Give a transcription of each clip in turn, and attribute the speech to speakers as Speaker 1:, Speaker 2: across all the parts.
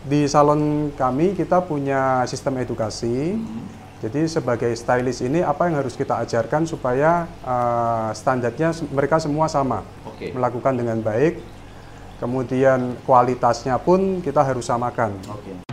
Speaker 1: Di salon kami kita punya sistem edukasi. Jadi sebagai stylist ini apa yang harus kita ajarkan supaya uh, standarnya mereka semua sama,
Speaker 2: Oke.
Speaker 1: melakukan dengan baik. Kemudian kualitasnya pun kita harus samakan.
Speaker 2: Oke.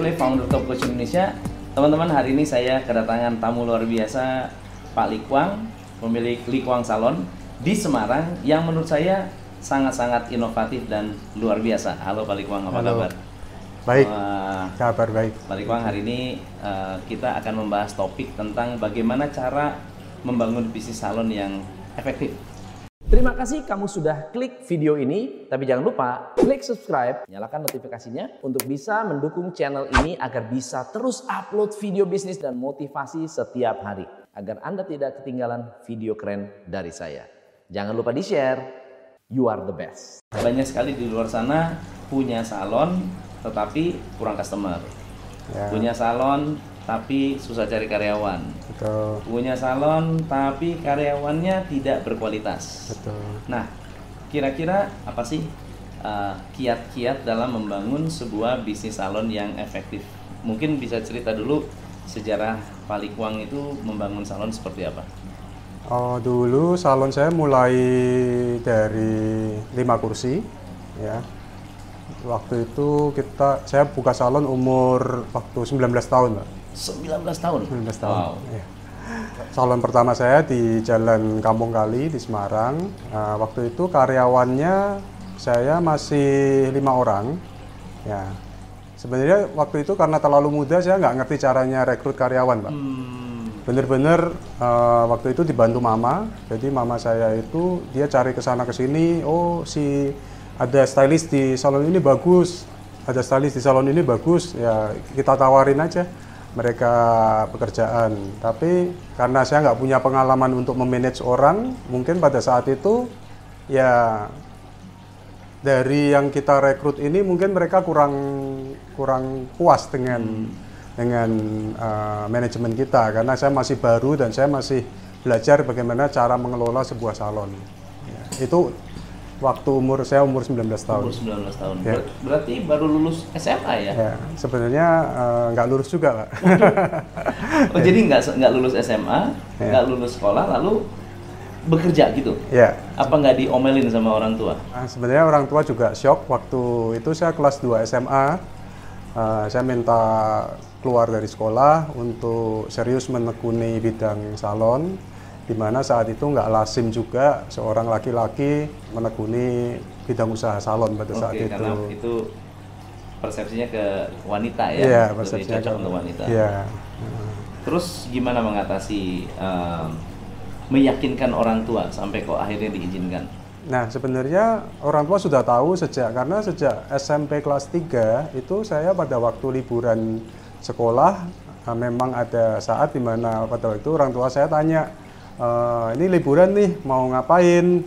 Speaker 2: Ifle, founder Top Coach Indonesia. Teman-teman, hari ini saya kedatangan tamu luar biasa, Pak Likwang, pemilik Likwang Salon di Semarang yang menurut saya sangat-sangat inovatif dan luar biasa. Halo Pak Likwang, apa
Speaker 1: Halo.
Speaker 2: kabar?
Speaker 1: Baik,
Speaker 2: Wah,
Speaker 1: kabar baik.
Speaker 2: Pak Likwang, hari ini eh, kita akan membahas topik tentang bagaimana cara membangun bisnis salon yang efektif. Terima kasih kamu sudah klik video ini, tapi jangan lupa klik subscribe, nyalakan notifikasinya untuk bisa mendukung channel ini agar bisa terus upload video bisnis dan motivasi setiap hari. Agar Anda tidak ketinggalan video keren dari saya. Jangan lupa di-share, you are the best. Banyak sekali di luar sana punya salon tetapi kurang customer.
Speaker 1: Ya,
Speaker 2: Punya salon tapi susah cari karyawan.
Speaker 1: betul,
Speaker 2: Punya salon tapi karyawannya tidak berkualitas.
Speaker 1: betul.
Speaker 2: Nah, kira-kira apa sih uh, kiat-kiat dalam membangun sebuah bisnis salon yang efektif? Mungkin bisa cerita dulu sejarah Palikwang itu membangun salon seperti apa?
Speaker 1: Oh, dulu salon saya mulai dari lima kursi, ya. Waktu itu kita, saya buka salon umur waktu 19 tahun, Pak.
Speaker 2: 19 tahun.
Speaker 1: 19 tahun.
Speaker 2: Wow.
Speaker 1: ya. Salon pertama saya di Jalan Kampung Kali di Semarang. Nah, waktu itu karyawannya saya masih lima orang. Ya, sebenarnya waktu itu karena terlalu muda saya nggak ngerti caranya rekrut karyawan, Pak.
Speaker 2: Hmm,
Speaker 1: Bener-bener eh, waktu itu dibantu mama. Jadi mama saya itu dia cari ke sana ke sini. Oh si ada stylist di salon ini bagus. Ada stylist di salon ini bagus. Ya kita tawarin aja mereka pekerjaan. Tapi karena saya nggak punya pengalaman untuk memanage orang, mungkin pada saat itu ya dari yang kita rekrut ini mungkin mereka kurang kurang puas dengan dengan uh, manajemen kita karena saya masih baru dan saya masih belajar bagaimana cara mengelola sebuah salon. Ya, itu waktu umur saya umur 19 tahun.
Speaker 2: umur 19 tahun.
Speaker 1: Ya.
Speaker 2: Ber- berarti baru lulus SMA ya?
Speaker 1: Ya, sebenarnya uh, nggak lurus juga, Pak.
Speaker 2: Oh, jadi nggak nggak lulus SMA,
Speaker 1: Ya.
Speaker 2: nggak lulus sekolah, lalu bekerja gitu?
Speaker 1: ya.
Speaker 2: Apa nggak diomelin sama orang tua?
Speaker 1: Ah, sebenarnya orang tua juga shock waktu itu saya kelas 2 SMA. eh, saya minta keluar dari sekolah untuk serius menekuni bidang salon, di mana saat itu nggak lazim juga seorang laki-laki menekuni bidang usaha salon pada saat
Speaker 2: Oke,
Speaker 1: itu.
Speaker 2: karena itu persepsinya ke wanita ya,
Speaker 1: Iya,
Speaker 2: lebih
Speaker 1: persepsinya
Speaker 2: cocok
Speaker 1: ke-
Speaker 2: untuk wanita.
Speaker 1: Iya.
Speaker 2: Terus gimana mengatasi em, meyakinkan orang tua sampai kok akhirnya diizinkan?
Speaker 1: Nah, sebenarnya orang tua sudah tahu sejak karena sejak SMP kelas 3 itu saya pada waktu liburan sekolah eh, memang ada saat di mana pada waktu itu orang tua saya tanya, "Eh, ini liburan nih mau ngapain?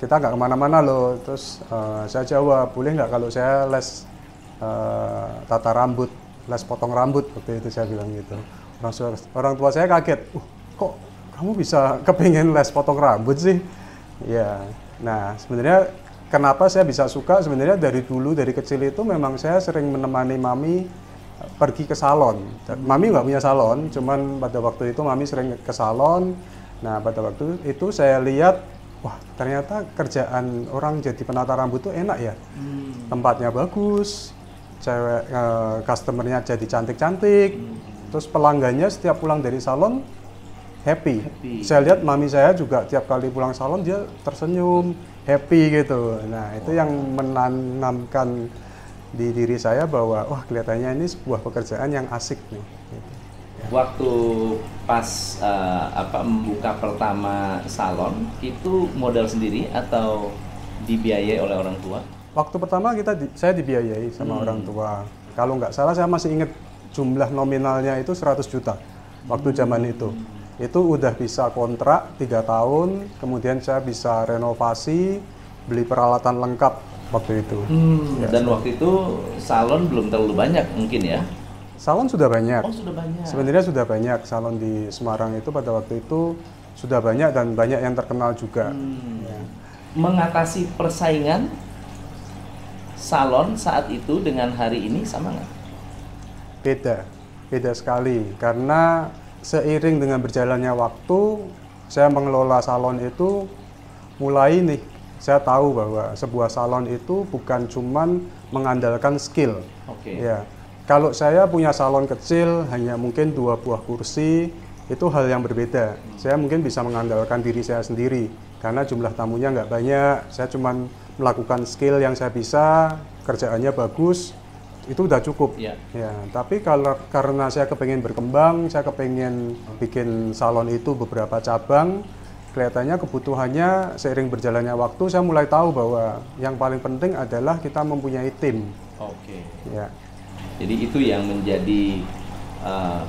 Speaker 1: Kita nggak ke mana-mana loh. Terus eh, saya jawab, boleh nggak kalau saya les eh, tata rambut, les potong rambut waktu itu saya bilang gitu. Orang, tua- orang tua saya kaget, uh, kok kamu bisa kepingin les potong rambut sih? Ya, nah sebenarnya kenapa saya bisa suka sebenarnya dari dulu dari kecil itu memang saya sering menemani mami pergi ke salon. Mami nggak punya salon, cuman pada waktu itu mami sering ke salon. Nah pada waktu itu saya lihat, wah ternyata kerjaan orang jadi penata rambut itu enak ya. Tempatnya bagus, cewek eh, customernya jadi cantik-cantik, terus pelanggannya setiap pulang dari salon happy.
Speaker 2: Happy.
Speaker 1: Saya lihat mami saya juga tiap kali pulang salon dia tersenyum, happy gitu. Nah, itu yang menanamkan di diri saya bahwa wah kelihatannya ini sebuah pekerjaan yang asik nih.
Speaker 2: Waktu pas eh, apa membuka pertama salon itu modal sendiri atau dibiayai oleh orang tua?
Speaker 1: Waktu pertama kita di- saya dibiayai sama
Speaker 2: Hmm.
Speaker 1: orang tua. Kalau nggak salah saya masih ingat jumlah nominalnya itu 100 juta waktu zaman itu. Itu udah bisa kontrak tiga tahun, kemudian saya bisa renovasi, beli peralatan lengkap waktu itu.
Speaker 2: Hmm, dan waktu itu salon belum terlalu banyak mungkin ya?
Speaker 1: Salon sudah banyak.
Speaker 2: Oh sudah banyak.
Speaker 1: Sebenarnya sudah banyak salon di Semarang itu pada waktu itu sudah banyak dan banyak yang terkenal juga.
Speaker 2: Hmm.
Speaker 1: Ya.
Speaker 2: Mengatasi persaingan salon saat itu dengan hari ini sama nggak?
Speaker 1: Beda, beda sekali. Karena seiring dengan berjalannya waktu, saya mengelola salon itu mulai nih, saya tahu bahwa sebuah salon itu bukan cuman mengandalkan skill.
Speaker 2: Oke.
Speaker 1: Ya, kalau saya punya salon kecil hanya mungkin dua buah kursi, itu hal yang berbeda. Saya mungkin bisa mengandalkan diri saya sendiri karena jumlah tamunya nggak banyak. Saya cuman melakukan skill yang saya bisa, kerjaannya bagus, itu udah cukup.
Speaker 2: Iya.
Speaker 1: Ya, tapi kalau karena saya kepengen berkembang, saya kepengen bikin salon itu beberapa cabang, kelihatannya kebutuhannya seiring berjalannya waktu saya mulai tahu bahwa yang paling penting adalah kita mempunyai tim.
Speaker 2: Oke.
Speaker 1: Ya.
Speaker 2: Jadi itu yang menjadi uh,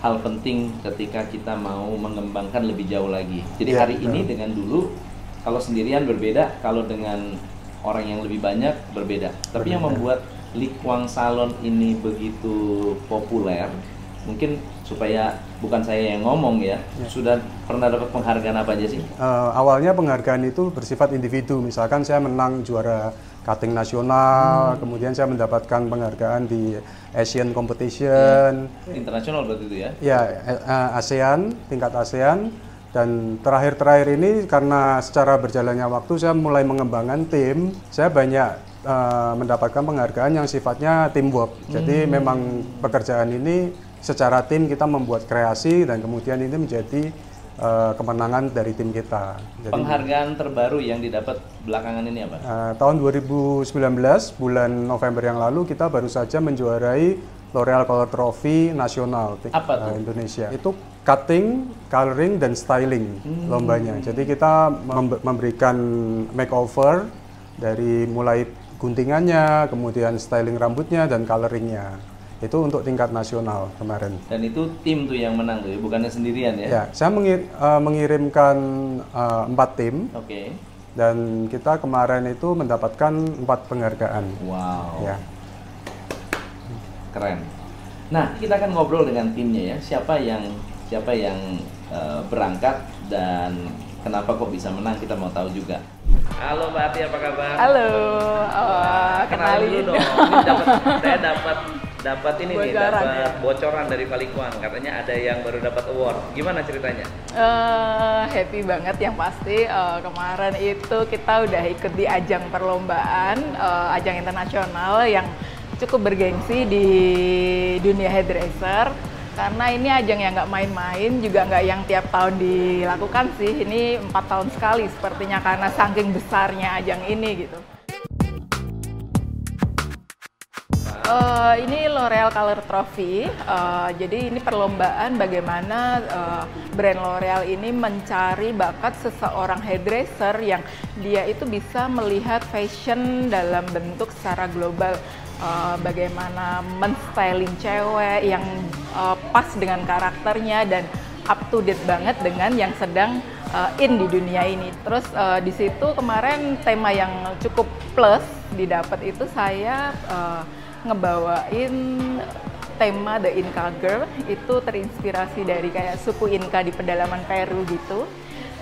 Speaker 2: hal penting ketika kita mau mengembangkan lebih jauh lagi. Jadi
Speaker 1: Iya,
Speaker 2: hari ini dengan dulu kalau sendirian berbeda, kalau dengan orang yang lebih banyak berbeda. Tapi yang membuat Likwang Salon ini begitu populer, mungkin supaya bukan saya yang ngomong ya, sudah pernah dapat penghargaan apa aja sih?
Speaker 1: Eh, awalnya penghargaan itu bersifat individu, misalkan saya menang juara cutting nasional, kemudian saya mendapatkan penghargaan di Asian Competition,
Speaker 2: Internasional berarti itu ya?
Speaker 1: ya eh, eh, ASEAN, tingkat ASEAN, dan terakhir-terakhir ini karena secara berjalannya waktu saya mulai mengembangkan tim, saya banyak eh, mendapatkan penghargaan yang sifatnya teamwork. Jadi memang pekerjaan ini secara tim kita membuat kreasi dan kemudian ini menjadi eh, kemenangan dari tim kita. Jadi,
Speaker 2: Penghargaan terbaru yang didapat belakangan ini apa?
Speaker 1: eh, tahun 2019 bulan November yang lalu kita baru saja menjuarai L'Oreal Color Trophy nasional
Speaker 2: Apa tuh?
Speaker 1: eh, Indonesia. Itu cutting, coloring dan styling lombanya. Jadi kita mem- memberikan makeover dari mulai guntingannya, kemudian styling rambutnya dan coloringnya. Itu untuk tingkat nasional kemarin.
Speaker 2: Dan itu tim tuh yang menang tuh, ya, bukannya sendirian ya?
Speaker 1: Ya, saya mengir- eh, mengirimkan eh, empat tim
Speaker 2: Oke.
Speaker 1: dan kita kemarin itu mendapatkan empat penghargaan.
Speaker 2: Wow.
Speaker 1: Ya.
Speaker 2: Keren. Nah, kita akan ngobrol dengan timnya ya. Siapa yang siapa yang eh, berangkat dan kenapa kok bisa menang kita mau tahu juga. Halo Mbak Ati, apa kabar?
Speaker 3: Halo, oh,
Speaker 2: Kenalin dulu dong. Ini dapat saya dapat dapat ini nih,
Speaker 3: Bocoran
Speaker 2: dapat
Speaker 3: ya?
Speaker 2: bocoran dari Palikuan. Katanya ada yang baru dapat award. Gimana ceritanya?
Speaker 3: Eh, happy banget yang pasti eh, kemarin itu kita udah ikut di ajang perlombaan, eh, ajang internasional yang cukup bergengsi di dunia hairdresser. Karena ini ajang yang nggak main-main, juga nggak yang tiap tahun dilakukan sih. Ini empat tahun sekali sepertinya karena saking besarnya ajang ini gitu. Eh, ini L'Oreal Color Trophy. Eh, jadi ini perlombaan bagaimana eh, brand L'Oreal ini mencari bakat seseorang hairdresser yang dia itu bisa melihat fashion dalam bentuk secara global. Eh, bagaimana menstyling cewek yang eh, pas dengan karakternya dan up to date banget dengan yang sedang uh, in di dunia ini. Terus uh, di situ kemarin tema yang cukup plus didapat itu saya uh, ngebawain tema The Inca Girl itu terinspirasi dari kayak suku Inca di pedalaman Peru gitu.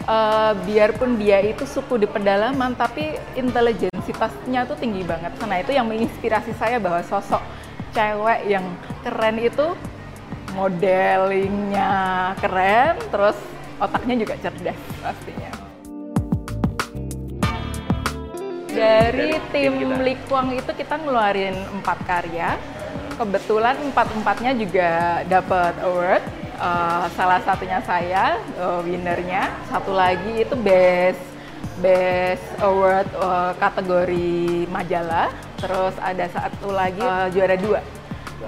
Speaker 3: Uh, biarpun dia itu suku di pedalaman tapi intelijensitasnya tuh tinggi banget. Nah itu yang menginspirasi saya bahwa sosok cewek yang keren itu modelingnya keren, terus otaknya juga cerdas pastinya. Dari tim Likwang itu kita ngeluarin empat karya. Kebetulan empat-empatnya juga dapat award. Eh, salah satunya saya, eh, winnernya. Satu lagi itu best best award eh, kategori majalah. Terus ada satu lagi eh, juara dua.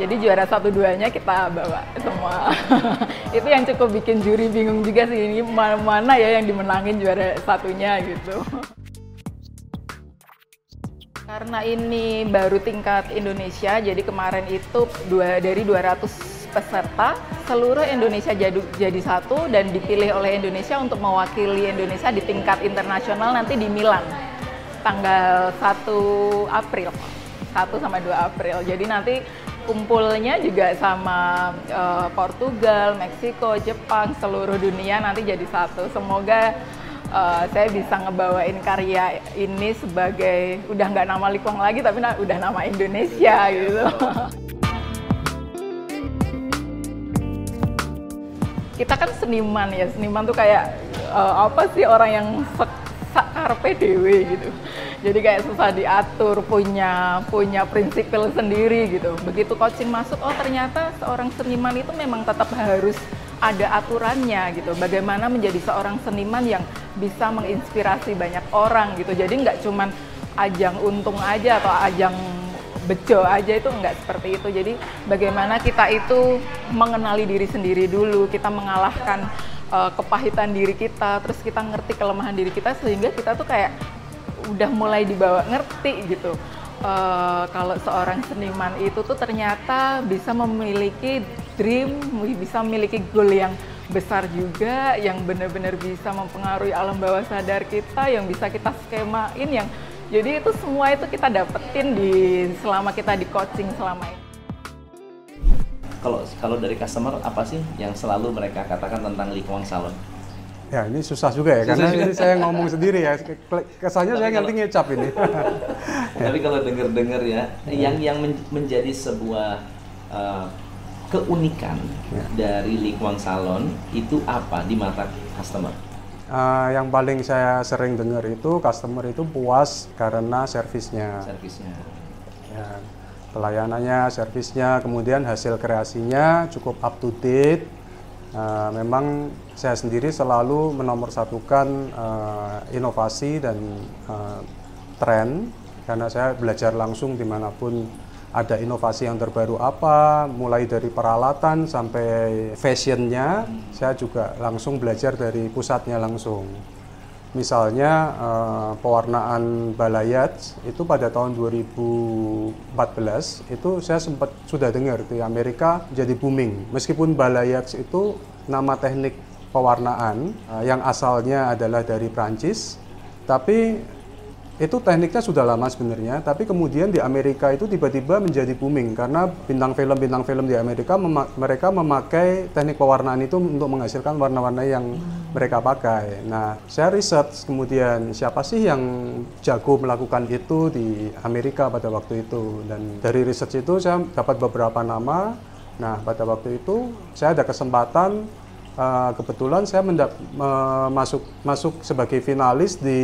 Speaker 3: Jadi juara satu duanya kita bawa semua. itu yang cukup bikin juri bingung juga sih ini mana, mana ya yang dimenangin juara satunya gitu. Karena ini baru tingkat Indonesia, jadi kemarin itu dua, dari 200 peserta, seluruh Indonesia jadi, jadi satu dan dipilih oleh Indonesia untuk mewakili Indonesia di tingkat internasional nanti di Milan, tanggal 1 April, 1 sampai 2 April. Jadi nanti kumpulnya juga sama uh, Portugal, Meksiko, Jepang, seluruh dunia nanti jadi satu. Semoga uh, saya bisa ngebawain karya ini sebagai udah nggak nama Likuang lagi tapi na udah nama Indonesia gitu. Kita kan seniman ya, seniman tuh kayak uh, apa sih orang yang karpe dewe gitu. Jadi kayak susah diatur, punya punya prinsipil sendiri gitu. Begitu coaching masuk, oh ternyata seorang seniman itu memang tetap harus ada aturannya gitu. Bagaimana menjadi seorang seniman yang bisa menginspirasi banyak orang gitu. Jadi nggak cuman ajang untung aja atau ajang bejo aja itu nggak seperti itu. Jadi bagaimana kita itu mengenali diri sendiri dulu, kita mengalahkan uh, kepahitan diri kita, terus kita ngerti kelemahan diri kita sehingga kita tuh kayak udah mulai dibawa ngerti gitu. Uh, kalau seorang seniman itu tuh ternyata bisa memiliki dream, bisa memiliki goal yang besar juga, yang benar-benar bisa mempengaruhi alam bawah sadar kita, yang bisa kita skemain, yang jadi itu semua itu kita dapetin di selama kita di coaching selama ini.
Speaker 2: Kalau kalau dari customer apa sih yang selalu mereka katakan tentang Likuang Salon?
Speaker 1: Ya ini susah juga ya, susah karena juga. ini saya ngomong sendiri ya. Kesannya saya ngerti ngecap ini.
Speaker 2: Tapi kalau dengar-dengar ya, yang yang menjadi sebuah uh, keunikan ya. dari Lingkuang Salon itu apa di mata customer?
Speaker 1: Uh, yang paling saya sering dengar itu customer itu puas karena servisnya.
Speaker 2: Servisnya.
Speaker 1: Ya, pelayanannya, servisnya, kemudian hasil kreasinya cukup up to date. Uh, memang saya sendiri selalu menomorsatukan uh, inovasi dan uh, tren karena saya belajar langsung di mana pun ada inovasi yang terbaru apa, mulai dari peralatan sampai fashionnya, saya juga langsung belajar dari pusatnya langsung. Misalnya uh, pewarnaan balayat itu pada tahun 2014 itu saya sempat sudah dengar di Amerika jadi booming. Meskipun balayat itu nama teknik pewarnaan uh, yang asalnya adalah dari Prancis, tapi itu tekniknya sudah lama sebenarnya, tapi kemudian di Amerika itu tiba-tiba menjadi booming karena bintang film-bintang film di Amerika mema mereka memakai teknik pewarnaan itu untuk menghasilkan warna-warna yang mereka pakai. Nah, saya riset kemudian siapa sih yang jago melakukan itu di Amerika pada waktu itu dan dari riset itu saya dapat beberapa nama. Nah, pada waktu itu saya ada kesempatan Uh, kebetulan saya mendap, uh, masuk masuk sebagai finalis di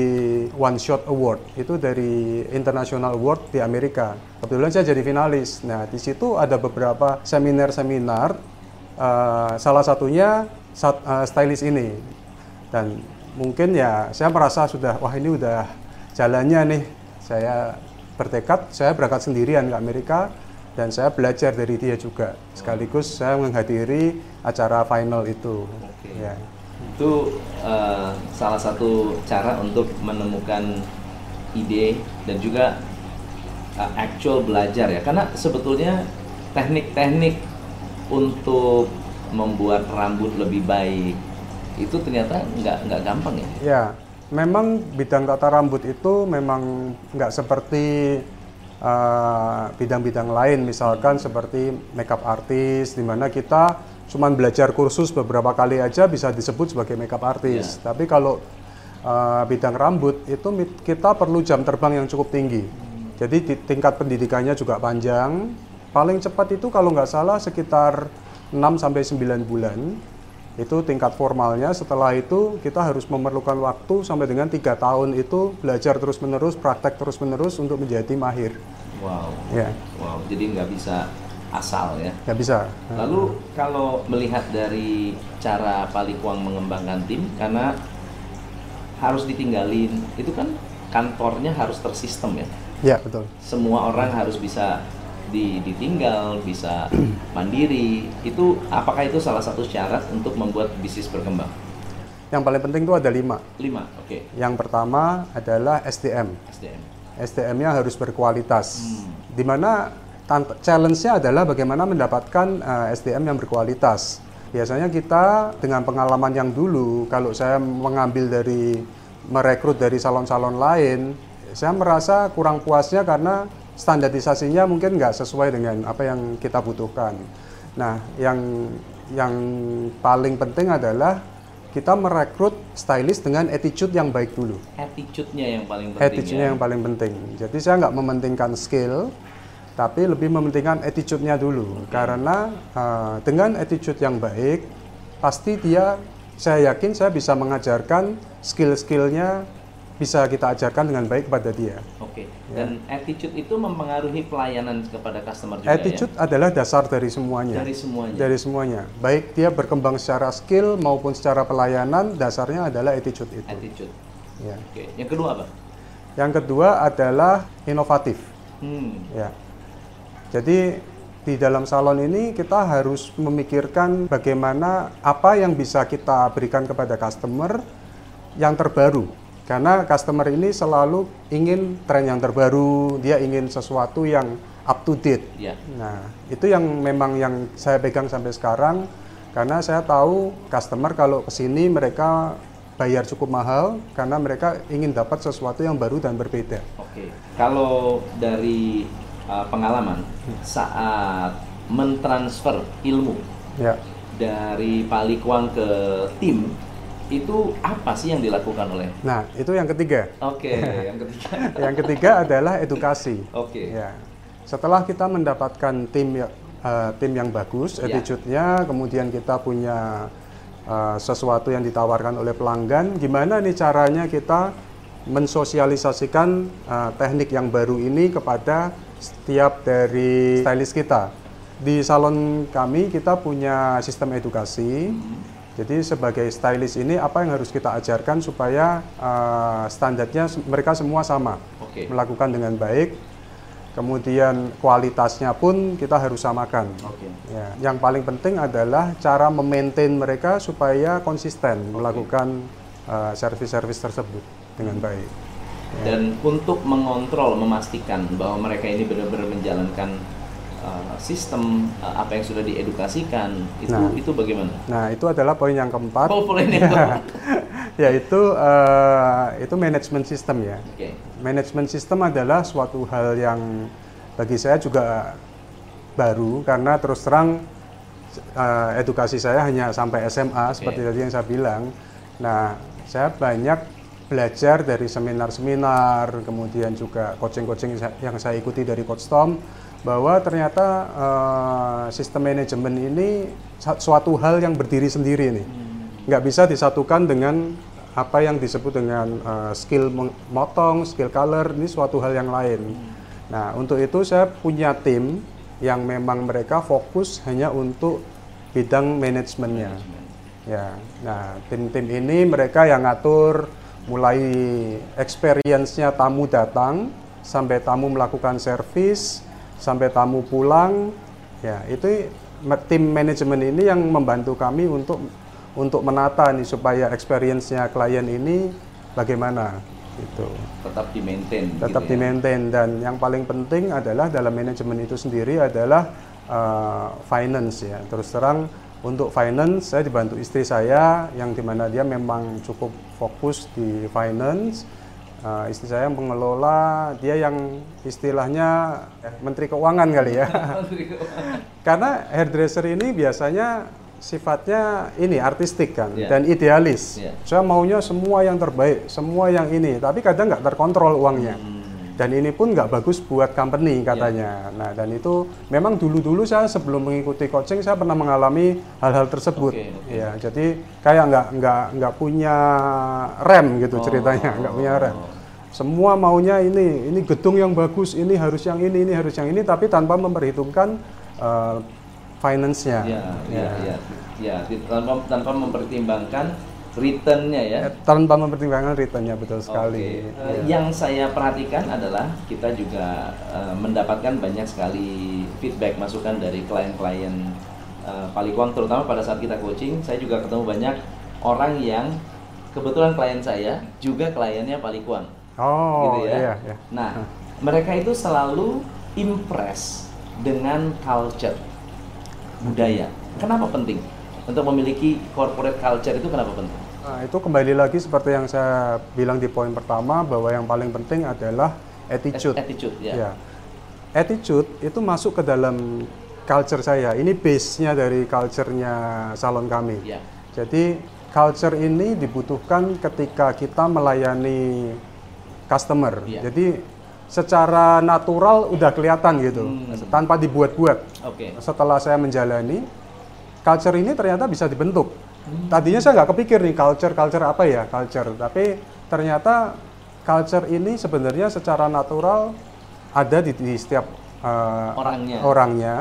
Speaker 1: One Shot Award itu dari International Award di Amerika. Kebetulan saya jadi finalis. Nah di situ ada beberapa seminar-seminar, uh, salah satunya sat, uh, stylist ini. Dan mungkin ya saya merasa sudah wah ini udah jalannya nih. Saya bertekad saya berangkat sendirian ke Amerika dan saya belajar dari dia juga. Sekaligus saya menghadiri acara final itu.
Speaker 2: Okay. ya. Itu uh, salah satu cara untuk menemukan ide dan juga uh, actual belajar ya. Karena sebetulnya teknik-teknik untuk membuat rambut lebih baik itu ternyata nggak nggak gampang ya?
Speaker 1: Ya memang bidang tata rambut itu memang nggak seperti bidang-bidang uh, lain misalkan seperti makeup artist di mana kita cuma belajar kursus beberapa kali aja bisa disebut sebagai makeup artist. Yeah. Tapi kalau uh, bidang rambut itu kita perlu jam terbang yang cukup tinggi. Jadi tingkat pendidikannya juga panjang. Paling cepat itu kalau nggak salah sekitar 6 sampai 9 bulan itu tingkat formalnya. Setelah itu kita harus memerlukan waktu sampai dengan tiga tahun itu belajar terus menerus praktek terus menerus untuk menjadi mahir
Speaker 2: wow. Ya. Wow jadi nggak bisa asal ya?
Speaker 1: Nggak bisa.
Speaker 2: Lalu kalau melihat dari cara Palikuang mengembangkan tim karena harus ditinggalin itu kan kantornya harus tersistem ya?
Speaker 1: Ya betul.
Speaker 2: Semua orang harus bisa di, ditinggal, bisa mandiri. Itu apakah itu salah satu syarat untuk membuat bisnis berkembang?
Speaker 1: Yang paling penting itu ada lima.
Speaker 2: Lima, oke. Okay.
Speaker 1: Yang pertama adalah SDM.
Speaker 2: SDM.
Speaker 1: SDM-nya harus berkualitas. Di mana tant- challenge-nya adalah bagaimana mendapatkan eh, SDM yang berkualitas. Biasanya kita dengan pengalaman yang dulu, kalau saya mengambil dari merekrut dari salon-salon lain, saya merasa kurang puasnya karena standarisasinya mungkin nggak sesuai dengan apa yang kita butuhkan. Nah, yang yang paling penting adalah kita merekrut stylist dengan attitude yang baik dulu.
Speaker 2: Attitude-nya yang paling penting
Speaker 1: Attitude-nya
Speaker 2: ya.
Speaker 1: yang paling penting. Jadi saya nggak mementingkan skill, tapi lebih mementingkan attitude-nya dulu. Karena uh, dengan attitude yang baik, pasti dia, saya yakin saya bisa mengajarkan skill-skillnya bisa kita ajarkan dengan baik kepada dia.
Speaker 2: Oke.
Speaker 1: Ya.
Speaker 2: Dan attitude itu mempengaruhi pelayanan kepada customer juga
Speaker 1: Attitude adalah dasar dari semuanya.
Speaker 2: ya. Dari semuanya.
Speaker 1: Dari semuanya. Baik dia berkembang secara skill maupun secara pelayanan, dasarnya adalah attitude itu.
Speaker 2: Attitude.
Speaker 1: Ya.
Speaker 2: Oke. Yang kedua apa?
Speaker 1: Yang kedua adalah inovatif.
Speaker 2: Hmm.
Speaker 1: Ya. Jadi di dalam salon ini kita harus memikirkan bagaimana apa yang bisa kita berikan kepada customer yang terbaru. Karena customer ini selalu ingin tren yang terbaru, dia ingin sesuatu yang up to date.
Speaker 2: Ya.
Speaker 1: Nah, itu yang memang yang saya pegang sampai sekarang karena saya tahu customer kalau ke sini mereka bayar cukup mahal karena mereka ingin dapat sesuatu yang baru dan berbeda.
Speaker 2: Oke. Kalau dari uh, pengalaman saat mentransfer ilmu
Speaker 1: Ya.
Speaker 2: dari Palikuang ke tim itu apa sih yang dilakukan oleh?
Speaker 1: Nah, itu yang ketiga.
Speaker 2: Oke, yang ketiga.
Speaker 1: Yang ketiga adalah edukasi.
Speaker 2: Oke.
Speaker 1: Ya. Setelah kita mendapatkan tim eh, tim yang bagus,
Speaker 2: Ya.
Speaker 1: attitude-nya, kemudian kita punya eh, sesuatu yang ditawarkan oleh pelanggan, gimana nih caranya kita mensosialisasikan eh, teknik yang baru ini kepada setiap dari stylist kita. Di salon kami kita punya sistem edukasi. Jadi sebagai stylist ini apa yang harus kita ajarkan supaya eh, standarnya mereka semua sama
Speaker 2: Oke.
Speaker 1: melakukan dengan baik. Kemudian kualitasnya pun kita harus samakan.
Speaker 2: Oke.
Speaker 1: Ya, yang paling penting adalah cara memaintain mereka supaya konsisten melakukan uh, servis-servis tersebut dengan baik.
Speaker 2: Dan untuk mengontrol, memastikan bahwa mereka ini benar-benar menjalankan uh, sistem uh, apa yang sudah diedukasikan, itu
Speaker 1: Nah.
Speaker 2: itu bagaimana?
Speaker 1: Nah, itu adalah poin yang keempat,
Speaker 2: Oh, boleh nih.
Speaker 1: yaitu uh, itu manajemen sistem ya.
Speaker 2: Oke.
Speaker 1: Manajemen sistem adalah suatu hal yang bagi saya juga baru karena terus terang eh, edukasi saya hanya sampai SMA seperti tadi yang saya bilang. Nah, saya banyak belajar dari seminar-seminar, kemudian juga coaching-coaching yang saya ikuti dari Coach Tom bahwa ternyata eh, sistem manajemen ini suatu hal yang berdiri sendiri nih nggak bisa disatukan dengan apa yang disebut dengan uh, skill motong, skill color, ini suatu hal yang lain. Nah, untuk itu saya punya tim yang memang mereka fokus hanya untuk bidang manajemennya. Ya, nah tim-tim ini mereka yang ngatur mulai experience-nya tamu datang sampai tamu melakukan servis sampai tamu pulang. Ya, itu tim manajemen ini yang membantu kami untuk untuk menata nih supaya experience-nya klien ini bagaimana gitu.
Speaker 2: Tetap di maintain.
Speaker 1: Tetap
Speaker 2: gitu
Speaker 1: di
Speaker 2: ya.
Speaker 1: maintain dan yang paling penting adalah dalam manajemen itu sendiri adalah uh, finance ya. Terus terang untuk finance saya dibantu istri saya yang di mana dia memang cukup fokus di finance. Uh, istri saya yang pengelola, dia yang istilahnya eh, menteri keuangan kali ya. Karena hairdresser ini biasanya sifatnya ini artistik kan
Speaker 2: Iya.
Speaker 1: dan idealis.
Speaker 2: Iya.
Speaker 1: Saya maunya semua yang terbaik, semua yang ini, tapi kadang nggak terkontrol uangnya.
Speaker 2: Hmm.
Speaker 1: Dan ini pun nggak bagus buat
Speaker 2: Iya.
Speaker 1: company katanya. Nah dan itu memang dulu-dulu saya sebelum mengikuti coaching saya pernah mengalami hal-hal tersebut.
Speaker 2: Oke, oke.
Speaker 1: Ya jadi kayak nggak nggak nggak punya rem gitu
Speaker 2: Oh.
Speaker 1: ceritanya, nggak punya rem. Semua maunya ini, ini gedung yang bagus, ini harus yang ini, ini harus yang ini, tapi tanpa memperhitungkan uh, finance-nya.
Speaker 2: Ya, ya, ya, ya, tanpa tanpa mempertimbangkan returnnya ya.
Speaker 1: Eh, Tanpa mempertimbangkan return-nya betul sekali.
Speaker 2: Oke. Eh, Yang saya perhatikan adalah kita juga eh, mendapatkan banyak sekali feedback masukan dari klien-klien uh, Palikuang, terutama pada saat kita coaching. Saya juga ketemu banyak orang yang kebetulan klien saya juga kliennya Palikuang.
Speaker 1: Oh,
Speaker 2: gitu ya.
Speaker 1: iya, iya.
Speaker 2: Nah, mereka itu selalu impress dengan culture budaya. Kenapa penting? Untuk memiliki corporate culture itu kenapa penting?
Speaker 1: Nah, itu kembali lagi seperti yang saya bilang di poin pertama bahwa yang paling penting adalah attitude.
Speaker 2: Attitude, ya.
Speaker 1: Ya. Attitude itu masuk ke dalam culture saya. Ini base-nya dari culture-nya salon kami.
Speaker 2: Ya.
Speaker 1: Jadi culture ini dibutuhkan ketika kita melayani customer.
Speaker 2: Iya.
Speaker 1: Jadi secara natural udah kelihatan gitu, tanpa dibuat-buat.
Speaker 2: Oke.
Speaker 1: Setelah saya menjalani, culture ini ternyata bisa dibentuk. Tadinya saya nggak kepikir nih culture culture apa ya culture, tapi ternyata culture ini sebenarnya secara natural ada di, di setiap uh,
Speaker 2: Orangnya.
Speaker 1: orangnya.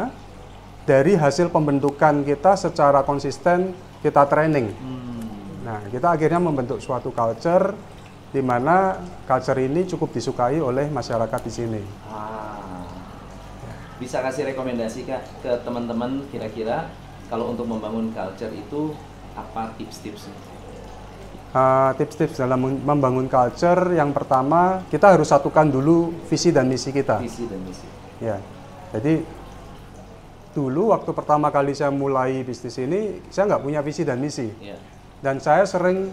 Speaker 1: Dari hasil pembentukan kita secara konsisten kita training.
Speaker 2: Hmm.
Speaker 1: Nah, kita akhirnya membentuk suatu culture di mana culture ini cukup disukai oleh masyarakat di sini.
Speaker 2: Ah. Bisa kasih rekomendasi kak ke teman-teman kira-kira kalau untuk membangun culture itu apa tips-tipsnya?
Speaker 1: Uh, Tips-tips dalam mem- membangun culture yang pertama kita harus satukan dulu visi dan misi kita.
Speaker 2: Visi dan misi.
Speaker 1: Ya, jadi dulu waktu pertama kali saya mulai bisnis ini saya nggak punya visi dan misi
Speaker 2: Ya.
Speaker 1: dan saya sering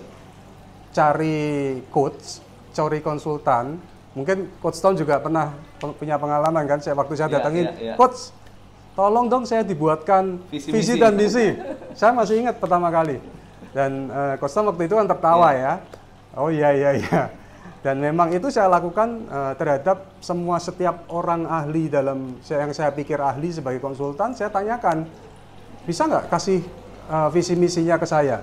Speaker 1: cari coach, cari konsultan. Mungkin coach Tom juga pernah pe- punya pengalaman kan? Saya waktu saya
Speaker 2: Iya,
Speaker 1: datangin,
Speaker 2: iya, iya.
Speaker 1: coach, tolong dong saya dibuatkan
Speaker 2: Visi
Speaker 1: visi,
Speaker 2: misi."
Speaker 1: dan misi. saya masih ingat pertama kali. Dan coach Tom waktu itu kan tertawa ya. Oh iya iya iya. Dan memang itu saya lakukan eh, terhadap semua setiap orang ahli dalam saya- yang saya pikir ahli sebagai konsultan, saya tanyakan, bisa nggak kasih eh, visi misinya ke saya?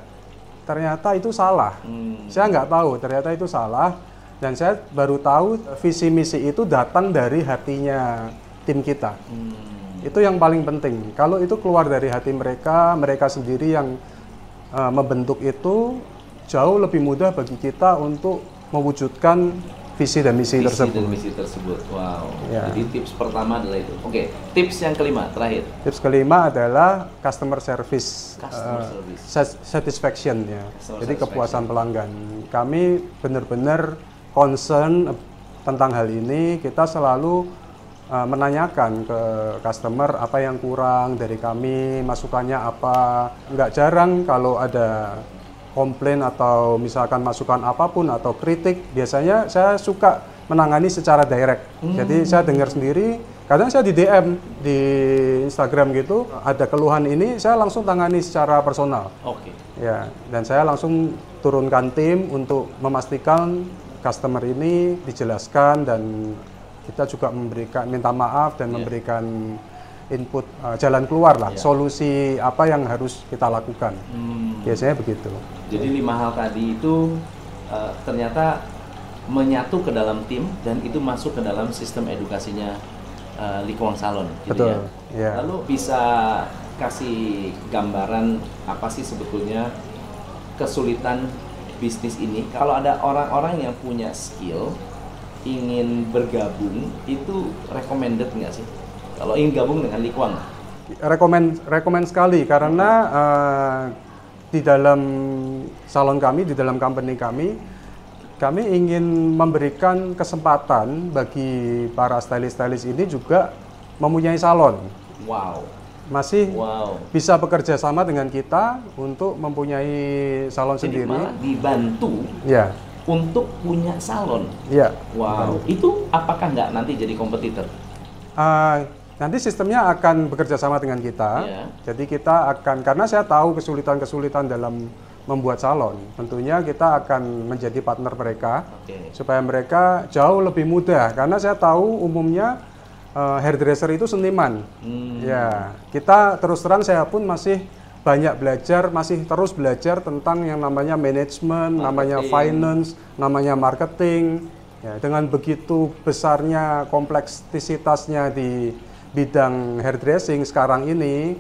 Speaker 1: Ternyata itu salah.
Speaker 2: Hmm.
Speaker 1: Saya nggak tahu, ternyata itu salah. Dan saya baru tahu visi misi itu datang dari hatinya tim kita.
Speaker 2: Hmm.
Speaker 1: Itu yang paling penting. Kalau itu keluar dari hati mereka, mereka sendiri yang uh, membentuk itu jauh lebih mudah bagi kita untuk mewujudkan visi dan misi,
Speaker 2: Visi
Speaker 1: tersebut.
Speaker 2: dan misi tersebut. Wow.
Speaker 1: Ya.
Speaker 2: Jadi tips pertama adalah itu. Oke, tips yang kelima terakhir.
Speaker 1: Tips kelima adalah customer service,
Speaker 2: Customer
Speaker 1: uh,
Speaker 2: service.
Speaker 1: sat- satisfaction ya.
Speaker 2: Customer
Speaker 1: Jadi
Speaker 2: satisfaction.
Speaker 1: kepuasan pelanggan. Kami benar-benar concern tentang hal ini. Kita selalu uh, menanyakan ke customer apa yang kurang dari kami, masukannya apa. Nggak jarang kalau ada komplain atau misalkan masukan apa pun atau kritik, biasanya saya suka menangani secara direct. Jadi saya dengar sendiri, kadang saya di DM di Instagram gitu, ada keluhan ini, saya langsung tangani secara personal.
Speaker 2: Oke.
Speaker 1: Ya, dan saya langsung turunkan tim untuk memastikan customer ini dijelaskan dan kita juga memberikan minta maaf dan memberikan input uh, jalan keluar lah, solusi apa yang harus kita lakukan.
Speaker 2: Hmm.
Speaker 1: Biasanya begitu.
Speaker 2: Jadi lima hal tadi itu eh, ternyata menyatu ke dalam tim dan itu masuk ke dalam sistem edukasinya eh, Likuang Salon. gitu
Speaker 1: Betul,
Speaker 2: ya.
Speaker 1: ya.
Speaker 2: Lalu bisa kasih gambaran apa sih sebetulnya kesulitan bisnis ini? Kalau ada orang-orang yang punya skill ingin bergabung itu recommended nggak sih? Kalau ingin gabung dengan Likuang,
Speaker 1: Rekomen rekomen sekali karena uh, di dalam salon kami, di dalam company kami, kami ingin memberikan kesempatan bagi para stylist-stylist ini juga mempunyai salon.
Speaker 2: wow,
Speaker 1: Masih
Speaker 2: wow.
Speaker 1: bisa bekerja sama dengan kita untuk mempunyai salon
Speaker 2: Jadi
Speaker 1: sendiri.
Speaker 2: malah dibantu
Speaker 1: Ya,
Speaker 2: untuk punya salon.
Speaker 1: ya.
Speaker 2: Wow, itu apakah nggak nanti jadi kompetitor?
Speaker 1: Uh, nanti sistemnya akan bekerja sama dengan kita.
Speaker 2: Iya.
Speaker 1: Jadi kita akan karena saya tahu kesulitan-kesulitan dalam membuat salon. Tentunya kita akan menjadi partner mereka
Speaker 2: Oke.
Speaker 1: supaya mereka jauh lebih mudah karena saya tahu umumnya uh, hairdresser itu seniman.
Speaker 2: Hmm,
Speaker 1: Ya, kita terus terang saya pun masih banyak belajar, masih terus belajar tentang yang namanya manajemen, namanya finance, namanya marketing. Ya, dengan begitu besarnya kompleksitasnya di bidang hairdressing sekarang ini,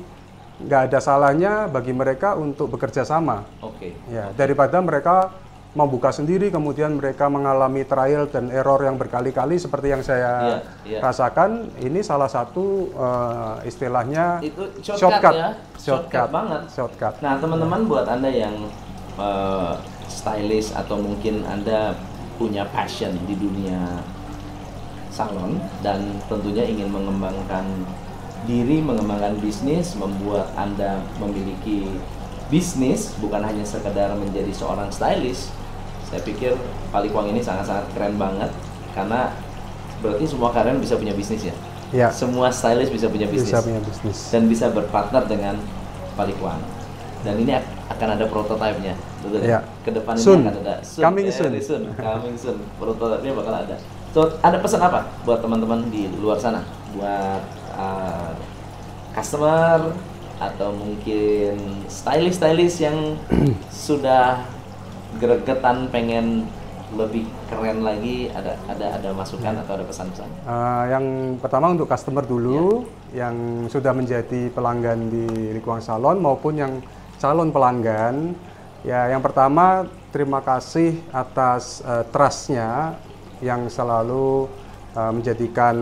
Speaker 1: nggak ada salahnya bagi mereka untuk bekerja sama.
Speaker 2: Oke.
Speaker 1: Ya, daripada mereka membuka sendiri, kemudian mereka mengalami trial dan error yang berkali-kali seperti yang saya
Speaker 2: Iya, iya.
Speaker 1: rasakan. Ini salah satu eh, istilahnya
Speaker 2: Itu shortcut, ya, shortcut banget.
Speaker 1: shortcut.
Speaker 2: Nah, teman-teman buat anda yang eh, stylist atau mungkin anda punya passion di dunia salon dan tentunya ingin mengembangkan diri, mengembangkan bisnis, membuat Anda memiliki bisnis bukan hanya sekedar menjadi seorang stylist. Saya pikir Palikuang ini sangat-sangat keren banget karena berarti semua kalian bisa punya bisnis ya.
Speaker 1: Ya.
Speaker 2: Semua stylist bisa punya bisnis.
Speaker 1: Bisa punya bisnis.
Speaker 2: Dan bisa berpartner dengan Palikuang. Dan ini akan ada prototipenya, betul ya?
Speaker 1: Ke
Speaker 2: depan
Speaker 1: Soon.
Speaker 2: ini akan ada
Speaker 1: Coming
Speaker 2: very
Speaker 1: soon.
Speaker 2: coming soon. Prototipenya bakal ada. So, ada pesan apa buat teman-teman di luar sana? Buat uh, customer atau mungkin stylist-stylist yang sudah gregetan pengen lebih keren lagi ada ada ada masukan atau ada pesan-pesan?
Speaker 1: Uh, yang pertama untuk customer dulu yang sudah menjadi pelanggan di Likuang Salon maupun yang calon pelanggan. Ya, yang pertama terima kasih atas uh, trustnya yang selalu uh, menjadikan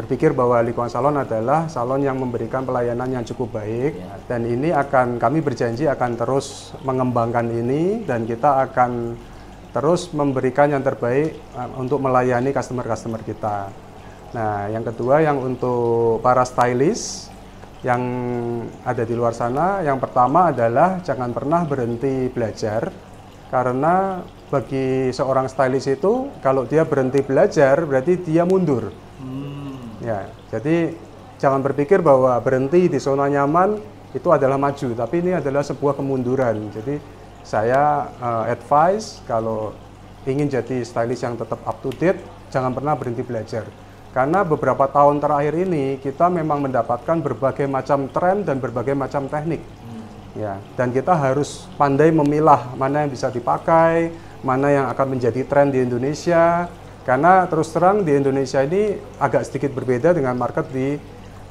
Speaker 1: berpikir bahwa Likuang Salon adalah salon yang memberikan pelayanan yang cukup baik
Speaker 2: Ya.
Speaker 1: dan ini akan kami berjanji akan terus mengembangkan ini dan kita akan terus memberikan yang terbaik uh, untuk melayani customer-customer kita. Nah, yang kedua yang untuk para stylist yang ada di luar sana, yang pertama adalah jangan pernah berhenti belajar karena bagi seorang stylist itu kalau dia berhenti belajar berarti dia mundur. Ya, jadi jangan berpikir bahwa berhenti di zona nyaman itu adalah maju, tapi ini adalah sebuah kemunduran. Jadi saya eh, advice kalau ingin jadi stylist yang tetap up to date, jangan pernah berhenti belajar. Karena beberapa tahun terakhir ini kita memang mendapatkan berbagai macam tren dan berbagai macam teknik. Ya, dan kita harus pandai memilah mana yang bisa dipakai, mana yang akan menjadi tren di Indonesia. Karena terus terang di Indonesia ini agak sedikit berbeda dengan market di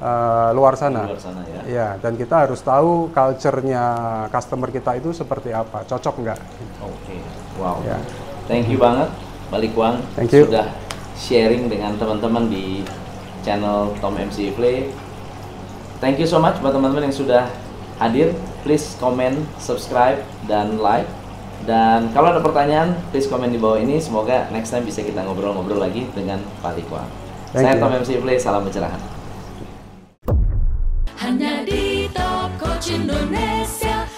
Speaker 1: eh, luar sana.
Speaker 2: Luar sana ya.
Speaker 1: Ya, dan kita harus tahu culture-nya customer kita itu seperti apa, cocok nggak?
Speaker 2: Oke, wow.
Speaker 1: Ya.
Speaker 2: Thank you banget, Balik Wang
Speaker 1: Thank you.
Speaker 2: sudah sharing dengan teman-teman di channel Tom MC Play. Thank you so much buat teman-teman yang sudah hadir. Please comment, subscribe, dan like. Dan kalau ada pertanyaan, please komen di bawah ini. Semoga next time bisa kita ngobrol-ngobrol lagi dengan Wang.
Speaker 1: Thank
Speaker 2: Saya
Speaker 1: you.
Speaker 2: Tom MC Play, salam pencerahan.
Speaker 4: Hanya di Top Coach Indonesia